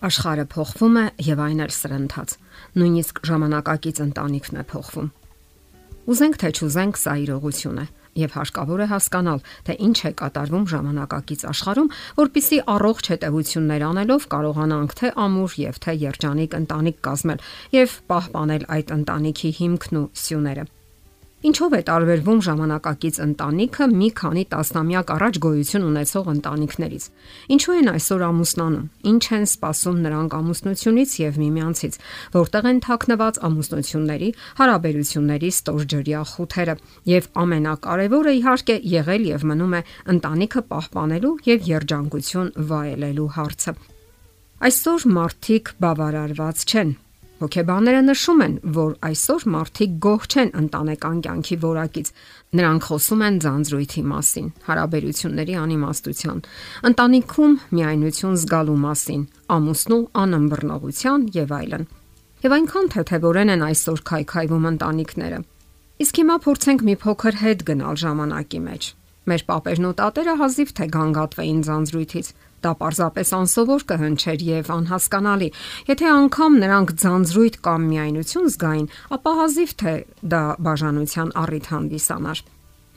Աշխարհը փոխվում է եւ այն էլ սրընթաց։ Նույնիսկ ժամանակակից ընտանիքն է փոխվում։ Ուզենք թե չուզենք, սա իրողություն է եւ հարկավոր է հասկանալ, թե ինչ է կատարվում ժամանակակից աշխարհում, որpիսի առողջ հետեւություններ անելով կարողանանք թե ամուր եւ թե երջանիկ ընտանիք կազմել եւ պահպանել այդ ընտանիքի հիմքն ու սյուները։ Ինչով է տարբերվում ժամանակակից ընտանիքը մի քանի տասնամյակ առաջ գոյություն ունեցող ընտանիքներից։ Ինչու են այսօր ամուսնանում։ Ինչ են սպասում նրանք ամուսնությունից եւ միմյանցից, որտեղ են թաքնված ամուսնությունների, հարաբերությունների ստորջրյա խութերը։ Եվ ամենակարևորը իհարկե եղել եւ մնում է ընտանիքը պահպանելու եւ երջանկություն վայելելու հարցը։ Այսօր մարդիկ բավարարված չեն Հոգեբանները նշում են, որ այսօր մարդիկ գոհ չեն ընտանեկան կյանքի որակից։ Նրանք խոսում են ձանձրույթի մասին, հարաբերությունների անիմաստության, ընտանիքում միայնություն զգալու մասին, ամուսնու անըմբռնողության եւ այլն։ Եվ այնքան թեթևորեն են այսօր քայքայվում ընտանիքները։ Իսկ հիմա փորձենք մի փոքր հետ գնալ ժամանակի մեջ։ Մեր papերն ու տատերը հազիվ թե գանգատվեին ձանձրույթից, Դա պարզապես անսովոր կհնչեր եւ անհասկանալի։ Եթե անգամ նրանք ձանձրույթ կամ միայնություն զգային, ապա հազիվ թե դա բաժանության առիթ հանդիսանար։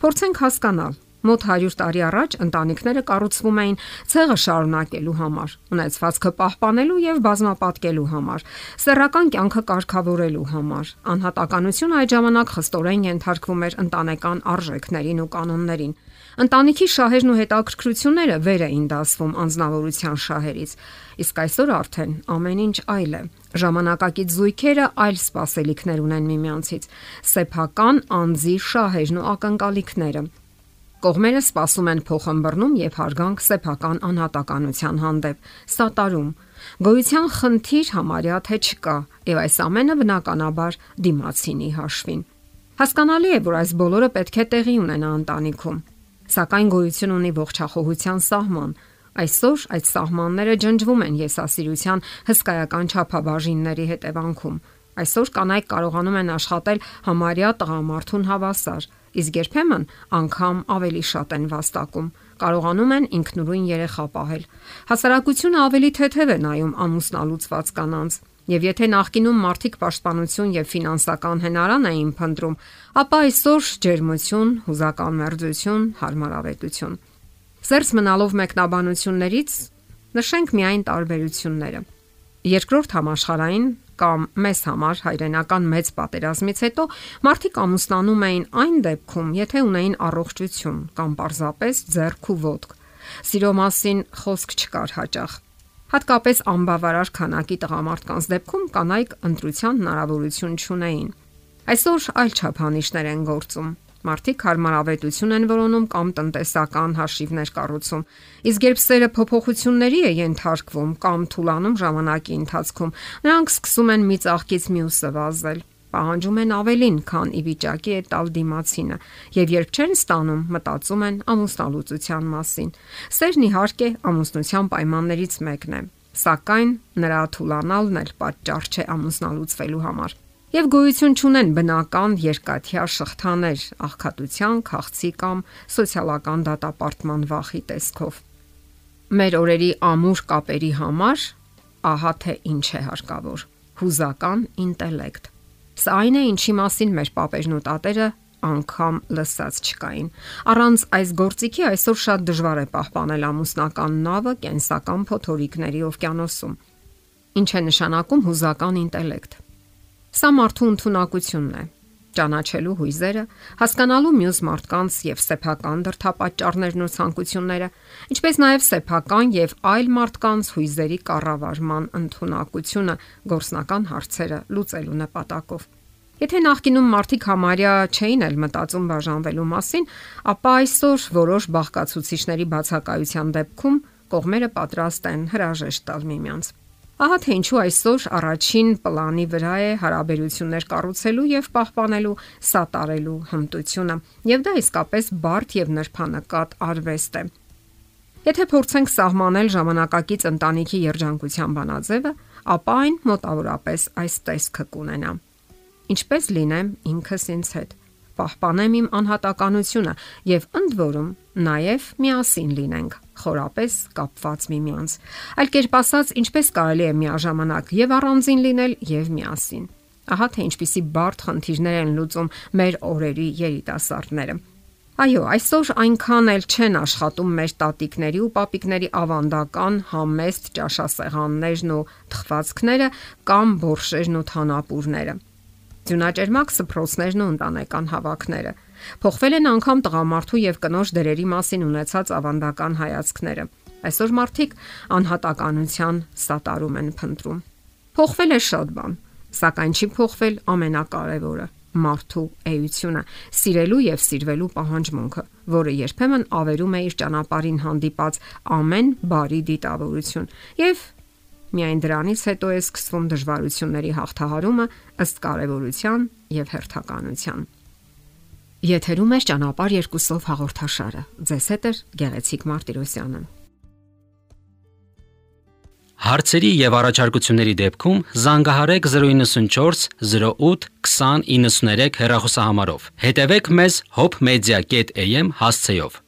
Փորձենք հասկանալ, Մոտ 100 տարի առաջ ընտանիքները կառուցվում էին ցեղը շարունակելու համար, ունեցվածքը պահպանելու եւ բազմապատկելու համար, սեռական կյանքը կարգավորելու համար։ Անհատականությունը այդ ժամանակ խստորեն ենթարկվում էր ընտանեկան արժեքներին ու կանոններին։ Ընտանիքի շահերն ու հետաքրքրությունները վեր էին դասվում անznավորության շահերից, իսկ այսօր արդեն ամեն ինչ այլ է։ Ժամանակակից զույգերը այլ սպասելիքներ ունեն միմյանցից՝ սեփական անձի շահերն ու ակնկալիքները։ Կողմերը սпасում են փոխհմբռնում եւ հարգանք սեփական անհատականության հանդեպ։ Սատարում գոյության խնդիր համարյա թե չկա եւ այս ամենը բնականաբար դիմացինի հաշվին։ Հասկանալի է, որ այս բոլորը պետք է տեղի ունենա ընտանիքում։ Սակայն գոյություն ունի ողջախոհության սահման։ Այսօր այդ սահմանները ջնջվում են եսասիրության հսկայական չափաբաժինների հետևանքում։ Այսօր կանայք կարողանում են աշխատել համարյա տղամարդուն հավասար իսկ երբեմն անգամ ավելի շատ են վաստակում։ Կարողանում են ինքնուրույն երեխա պահել։ Հասարակությունը ավելի թեթև է նայում ամուսնալուծված կանանց Եվ եթե նախկինում մարդիկ պաշտպանություն եւ ֆինանսական հնարան էին փնտրում, ապա այսօր ջերմություն, հուզական մերձություն, հարմարավետություն։ Սերս մնալով մեկնաբանություններից նշենք միայն տարբերությունները։ Երկրորդ համաշխարային կամ մեզ համար հայրենական մեծ պատերազմից հետո մարդիկ ամուսնանում էին այն դեպքում, եթե ունեին առողջություն կամ պարզապես ձեռք ու ոտք։ Սիրո մասին խոսք չկար հաճախ Հատկապես անբավարար քանակի տղամարդկանց դեպքում կանայք ընտրության հնարավորություն չունեին։ Այսօր այլ չափանիշներ են գործում։ Մարդիկ հարմարավետություն են որոնում կամ տնտեսական հաշիվներ կառուցում։ Իսկ երբ սերը փոփոխությունների է ենթարկվում կամ թուլանում ժամանակի ընթացքում, նրանք սկսում են մի ծաղկից մյուսը վազել պահանջում են ավելին, քան ի վիճակի է տալ դիմացինը, եւ երբ չեն ստանում, մտածում են ամուսնալուծության մասին։ Սերն իհարկե ամուսնության պայմաններից մեկն է, սակայն նրա թուլանալն էլ պատճառ չէ ամուսնալուծվելու համար։ Եվ գոյություն չունեն բնական երկաթյա շղթաներ աղքատության, քաղցի կամ սոցիալական դատապարտման վախի տեսքով։ Մեր օրերի ամուր կապերի համար ահա թե ինչ է հարկավոր՝ հուզական ինտելեկտ Սա այն է, ինչի մասին մեր papերն ու տատերը անգամ լսած չկային։ Առանց այս գործիքի այսօր շատ դժվար է պահպանել ամուսնական նավը կենսական փոթորիկների օվկիանոսում։ Ինչ է նշանակում հուզական ինտելեկտ։ Սա մարդու ընտունակությունն է, ճանաչելու հույզերը, հասկանալու մյուս մարդկանց եւ սեփական դրթապաճառներն ու ցանկությունները, ինչպես նաեւ սեփական եւ այլ մարդկանց հույզերի կառավարման ընտունակությունը գործնական հարցերը լուծելու նպատակով։ Եթե նախկինում մարդիկ համարյա չէին էլ մտածում բաժանվելու մասին, ապա այսօր որոշ բաղկացուցիչների բացակայության դեպքում կողմերը պատրաստ են հրաժեշտ տալ միմյանց։ Ահա թե ինչու այսօր առաջին պլանի վրա է հարաբերություններ կառուցելու եւ պահպանելու սատարելու հմտությունը, եւ դա իսկապես բարդ եւ նրբանկատ արվեստ է։ Եթե փորձենք սահմանել ժամանակակից ընտանիքի երջանկության բանաձևը, ապա այն մոտավորապես այս տեսքը կունենա։ Ինչպես լինեմ ինքս ինձ հետ, պահպանեմ իմ անհատականությունը եւ ընդ որում նաեւ միասին լինենք։ խորապես կապված միմյանց։ Այլ կերպ ասած, ինչպես կարելի է միաժամանակ եւ առանձին լինել եւ միասին։ Ահա թե ինչպիսի բարդ խնդիրներ են լուծում մեր օրերի երիտասարդները։ Այո, այսօր այնքան էլ չեն աշխատում մեր տատիկների ու պապիկների ավանդական համեստ ճաշասեղաններն ու թխվածքները կամ բորշերն ու թանապուրները։ Ձյունաճերմակ սփռոցներն ու ընտանեկան հավաքները։ Փոխվել են անգամ տղամարդու եւ կնոջ դերերի մասին ունեցած ավանդական հայացքները։ Այսօր մարդիկ անհատականության սատարում են փնտրում։ Փոխվել է շատ բան, սակայն չի փոխվել ամենակարևորը՝ մարդու էությունը, սիրելու եւ սիրվելու պահանջմունքը, որը երբեմն ավերում է իր ճանապարհին հանդիպած ամեն բարի դիտավորություն եւ միայն դրանից հետո է սկսվում դժվարությունների հաղթահարումը ըստ կարևորության եւ հերթականության։ Եթերում է ճանապարհ երկուսով հաղորդաշարը։ Ձեզ հետ է Գեղեցիկ Մարտիրոսյանը։ Հարցերի եւ առաջարկությունների դեպքում զանգահարեք 094 08 2093 հեռախոսահամարով։ Հետևեք մեզ hopmedia.am հասցեով։